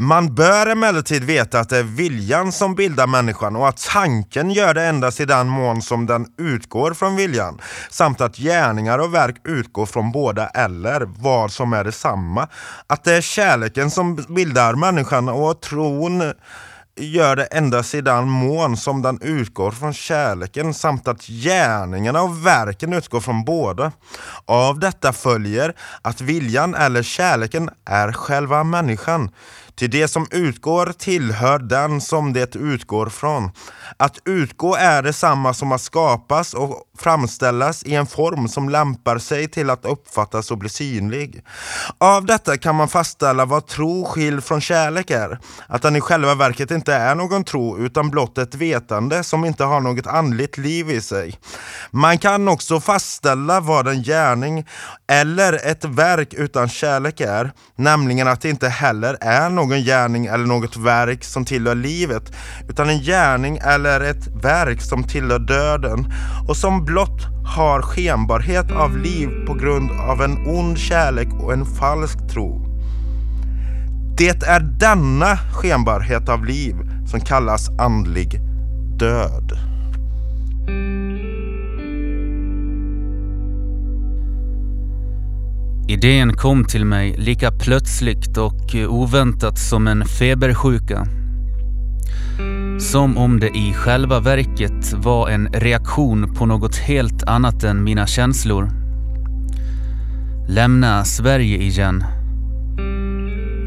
Man bör emellertid veta att det är viljan som bildar människan och att tanken gör det endast i den mån som den utgår från viljan, samt att gärningar och verk utgår från båda eller vad som är detsamma. Att det är kärleken som bildar människan och tron gör det endast i den mån som den utgår från kärleken samt att gärningarna och verken utgår från båda. Av detta följer att viljan eller kärleken är själva människan. Till det som utgår tillhör den som det utgår från. Att utgå är detsamma som att skapas och framställas i en form som lämpar sig till att uppfattas och bli synlig. Av detta kan man fastställa vad tro skild från kärlek är. Att den i själva verket inte är någon tro utan blott ett vetande som inte har något andligt liv i sig. Man kan också fastställa vad en gärning eller ett verk utan kärlek är, nämligen att det inte heller är någon gärning eller något verk som tillhör livet, utan en gärning eller ett verk som tillhör döden och som blott har skenbarhet av liv på grund av en ond kärlek och en falsk tro. Det är denna skenbarhet av liv som kallas andlig död. Idén kom till mig lika plötsligt och eh, oväntat som en febersjuka. Som om det i själva verket var en reaktion på något helt annat än mina känslor. Lämna Sverige igen.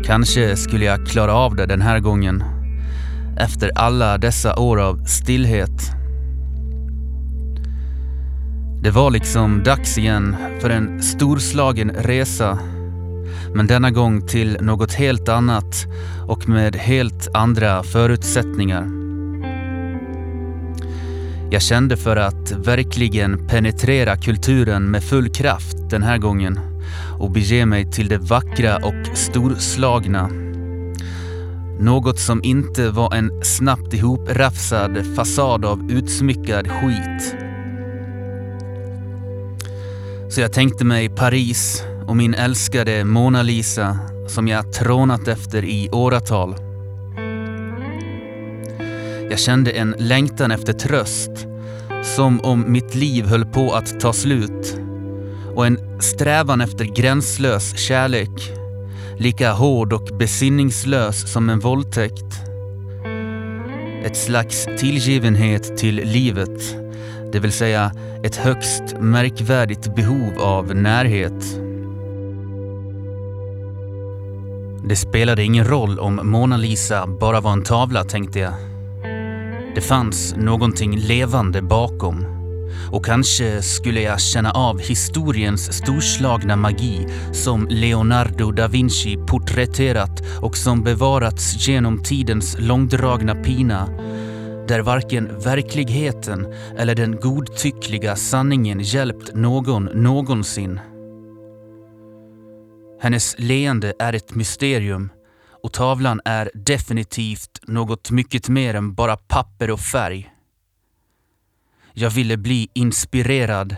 Kanske skulle jag klara av det den här gången. Efter alla dessa år av stillhet. Det var liksom dags igen för en storslagen resa. Men denna gång till något helt annat och med helt andra förutsättningar. Jag kände för att verkligen penetrera kulturen med full kraft den här gången och bege mig till det vackra och storslagna. Något som inte var en snabbt ihoprafsad fasad av utsmyckad skit. Så jag tänkte mig Paris och min älskade Mona Lisa som jag trånat efter i åratal. Jag kände en längtan efter tröst, som om mitt liv höll på att ta slut. Och en strävan efter gränslös kärlek, lika hård och besinningslös som en våldtäkt. Ett slags tillgivenhet till livet det vill säga ett högst märkvärdigt behov av närhet. Det spelade ingen roll om Mona Lisa bara var en tavla, tänkte jag. Det fanns någonting levande bakom. Och kanske skulle jag känna av historiens storslagna magi som Leonardo da Vinci porträtterat och som bevarats genom tidens långdragna pina där varken verkligheten eller den godtyckliga sanningen hjälpt någon någonsin. Hennes leende är ett mysterium och tavlan är definitivt något mycket mer än bara papper och färg. Jag ville bli inspirerad.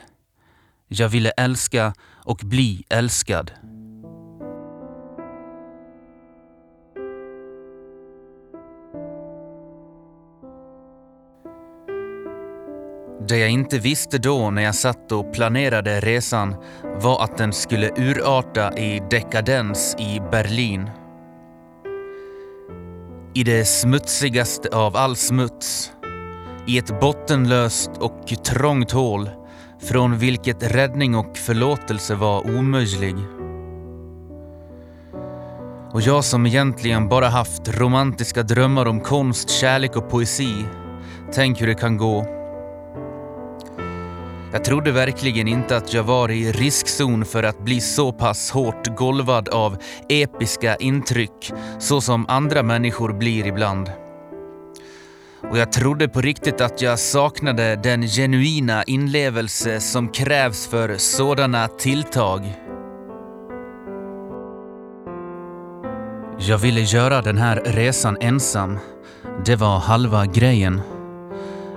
Jag ville älska och bli älskad. Det jag inte visste då när jag satt och planerade resan var att den skulle urarta i dekadens i Berlin. I det smutsigaste av all smuts. I ett bottenlöst och trångt hål från vilket räddning och förlåtelse var omöjlig. Och jag som egentligen bara haft romantiska drömmar om konst, kärlek och poesi. Tänk hur det kan gå. Jag trodde verkligen inte att jag var i riskzon för att bli så pass hårt golvad av episka intryck så som andra människor blir ibland. Och jag trodde på riktigt att jag saknade den genuina inlevelse som krävs för sådana tilltag. Jag ville göra den här resan ensam. Det var halva grejen.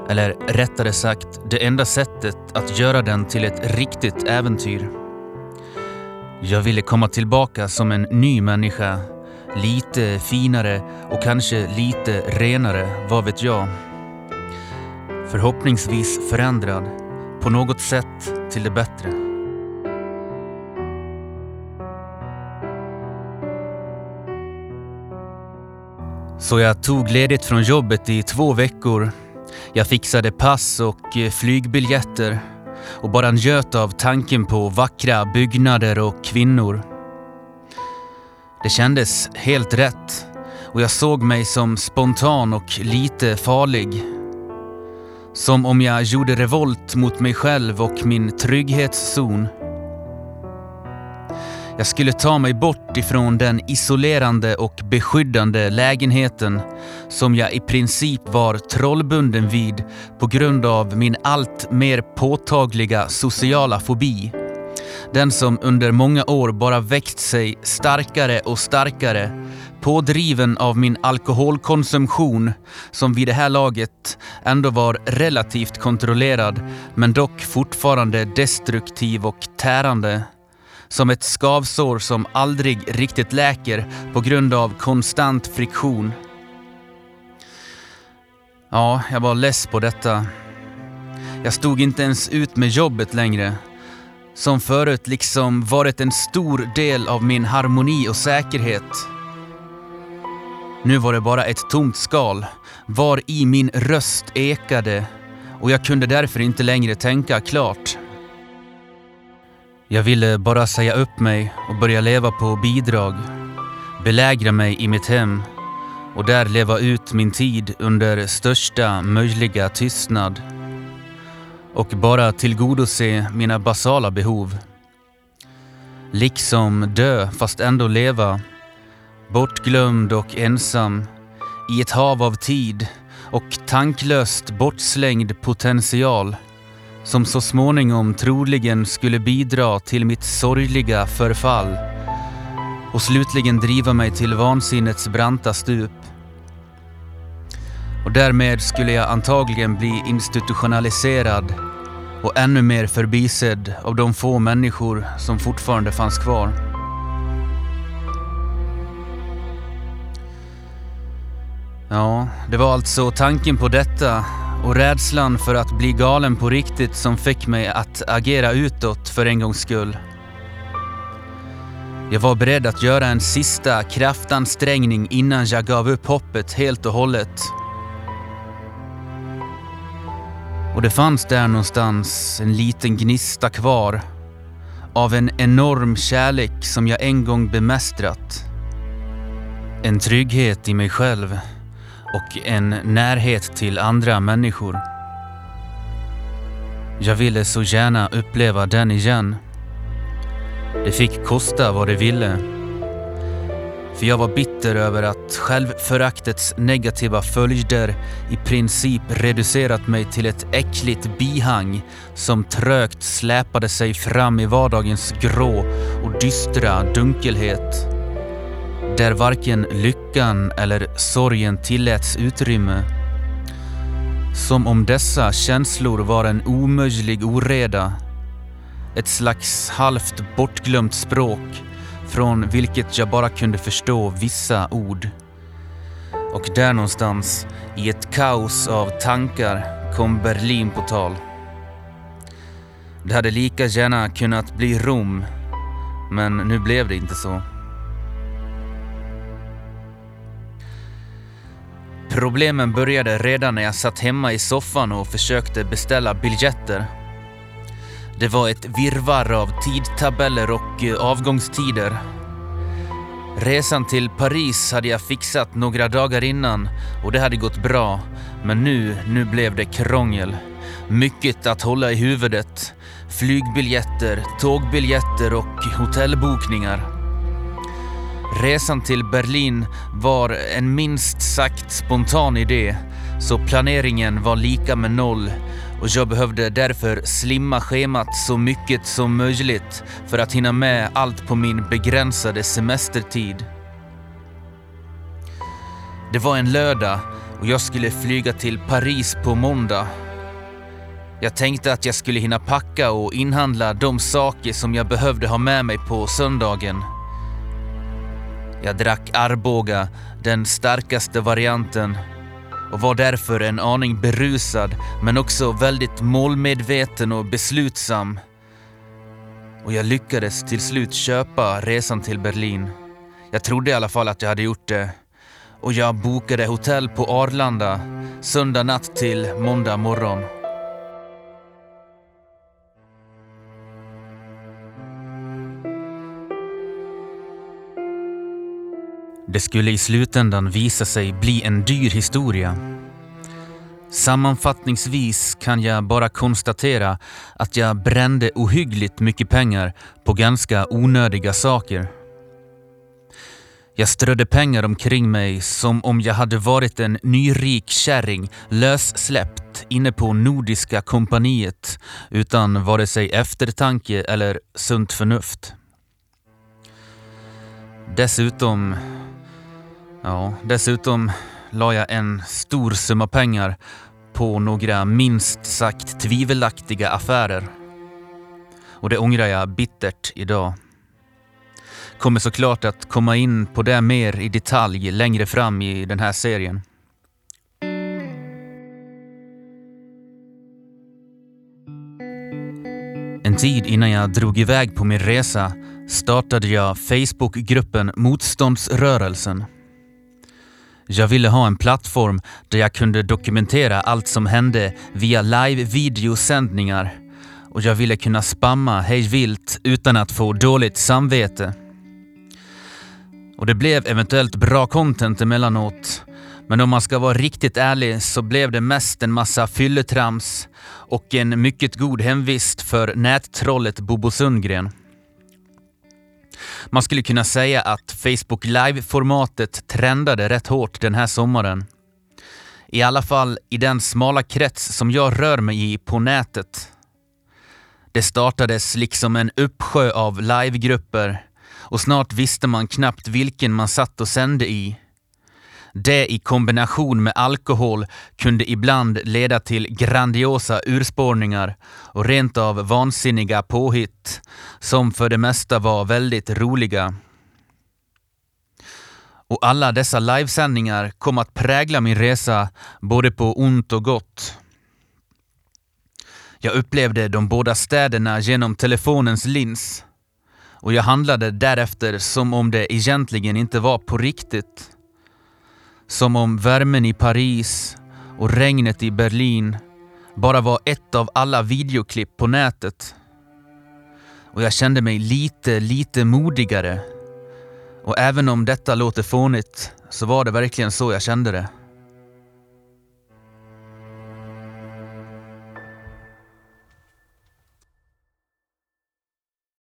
Eller rättare sagt, det enda sättet att göra den till ett riktigt äventyr. Jag ville komma tillbaka som en ny människa, Lite finare och kanske lite renare, vad vet jag. Förhoppningsvis förändrad, på något sätt till det bättre. Så jag tog ledigt från jobbet i två veckor. Jag fixade pass och eh, flygbiljetter och bara njöt av tanken på vackra byggnader och kvinnor. Det kändes helt rätt och jag såg mig som spontan och lite farlig. Som om jag gjorde revolt mot mig själv och min trygghetszon. Jag skulle ta mig bort ifrån den isolerande och beskyddande lägenheten som jag i princip var trollbunden vid på grund av min allt mer påtagliga sociala fobi. Den som under många år bara växt sig starkare och starkare pådriven av min alkoholkonsumtion som vid det här laget ändå var relativt kontrollerad men dock fortfarande destruktiv och tärande. Som ett skavsår som aldrig riktigt läker på grund av konstant friktion. Ja, jag var less på detta. Jag stod inte ens ut med jobbet längre. Som förut liksom varit en stor del av min harmoni och säkerhet. Nu var det bara ett tomt skal, var i min röst ekade och jag kunde därför inte längre tänka klart. Jag ville bara säga upp mig och börja leva på bidrag. Belägra mig i mitt hem och där leva ut min tid under största möjliga tystnad. Och bara tillgodose mina basala behov. Liksom dö fast ändå leva. Bortglömd och ensam i ett hav av tid och tanklöst bortslängd potential som så småningom troligen skulle bidra till mitt sorgliga förfall och slutligen driva mig till vansinnets branta stup. Och därmed skulle jag antagligen bli institutionaliserad och ännu mer förbisedd av de få människor som fortfarande fanns kvar. Ja, det var alltså tanken på detta och rädslan för att bli galen på riktigt som fick mig att agera utåt för en gångs skull. Jag var beredd att göra en sista kraftansträngning innan jag gav upp hoppet helt och hållet. Och det fanns där någonstans en liten gnista kvar av en enorm kärlek som jag en gång bemästrat. En trygghet i mig själv och en närhet till andra människor. Jag ville så gärna uppleva den igen. Det fick kosta vad det ville. För jag var bitter över att självföraktets negativa följder i princip reducerat mig till ett äckligt bihang som trögt släpade sig fram i vardagens grå och dystra dunkelhet där varken lyckan eller sorgen tilläts utrymme. Som om dessa känslor var en omöjlig oreda. Ett slags halvt bortglömt språk från vilket jag bara kunde förstå vissa ord. Och där någonstans, i ett kaos av tankar, kom Berlin på tal. Det hade lika gärna kunnat bli Rom, men nu blev det inte så. Problemen började redan när jag satt hemma i soffan och försökte beställa biljetter. Det var ett virvar av tidtabeller och eh, avgångstider. Resan till Paris hade jag fixat några dagar innan och det hade gått bra. Men nu, nu blev det krångel. Mycket att hålla i huvudet. Flygbiljetter, tågbiljetter och hotellbokningar. Resan till Berlin var en minst sagt spontan idé, så planeringen var lika med noll och jag behövde därför slimma schemat så mycket som möjligt för att hinna med allt på min begränsade semestertid. Det var en lördag och jag skulle flyga till Paris på måndag. Jag tänkte att jag skulle hinna packa och inhandla de saker som jag behövde ha med mig på söndagen. Jag drack Arboga, den starkaste varianten och var därför en aning berusad men också väldigt målmedveten och beslutsam. Och jag lyckades till slut köpa resan till Berlin. Jag trodde i alla fall att jag hade gjort det. Och jag bokade hotell på Arlanda söndag natt till måndag morgon. Det skulle i slutändan visa sig bli en dyr historia. Sammanfattningsvis kan jag bara konstatera att jag brände ohyggligt mycket pengar på ganska onödiga saker. Jag strödde pengar omkring mig som om jag hade varit en nyrik kärring lössläppt inne på Nordiska kompaniet utan vare sig eftertanke eller sunt förnuft. Dessutom Ja, dessutom la jag en stor summa pengar på några minst sagt tvivelaktiga affärer. Och det ångrar jag bittert idag. Kommer såklart att komma in på det mer i detalj längre fram i den här serien. En tid innan jag drog iväg på min resa startade jag Facebookgruppen Motståndsrörelsen. Jag ville ha en plattform där jag kunde dokumentera allt som hände via live-videosändningar och jag ville kunna spamma hej vilt utan att få dåligt samvete. Och det blev eventuellt bra content emellanåt. Men om man ska vara riktigt ärlig så blev det mest en massa fylletrams och en mycket god hemvist för nättrollet Bobo Sundgren. Man skulle kunna säga att Facebook Live-formatet trendade rätt hårt den här sommaren. I alla fall i den smala krets som jag rör mig i på nätet. Det startades liksom en uppsjö av livegrupper och snart visste man knappt vilken man satt och sände i. Det i kombination med alkohol kunde ibland leda till grandiosa urspårningar och rent av vansinniga påhitt som för det mesta var väldigt roliga. Och alla dessa livesändningar kom att prägla min resa både på ont och gott. Jag upplevde de båda städerna genom telefonens lins och jag handlade därefter som om det egentligen inte var på riktigt. Som om värmen i Paris och regnet i Berlin bara var ett av alla videoklipp på nätet. Och jag kände mig lite, lite modigare. Och även om detta låter fånigt så var det verkligen så jag kände det.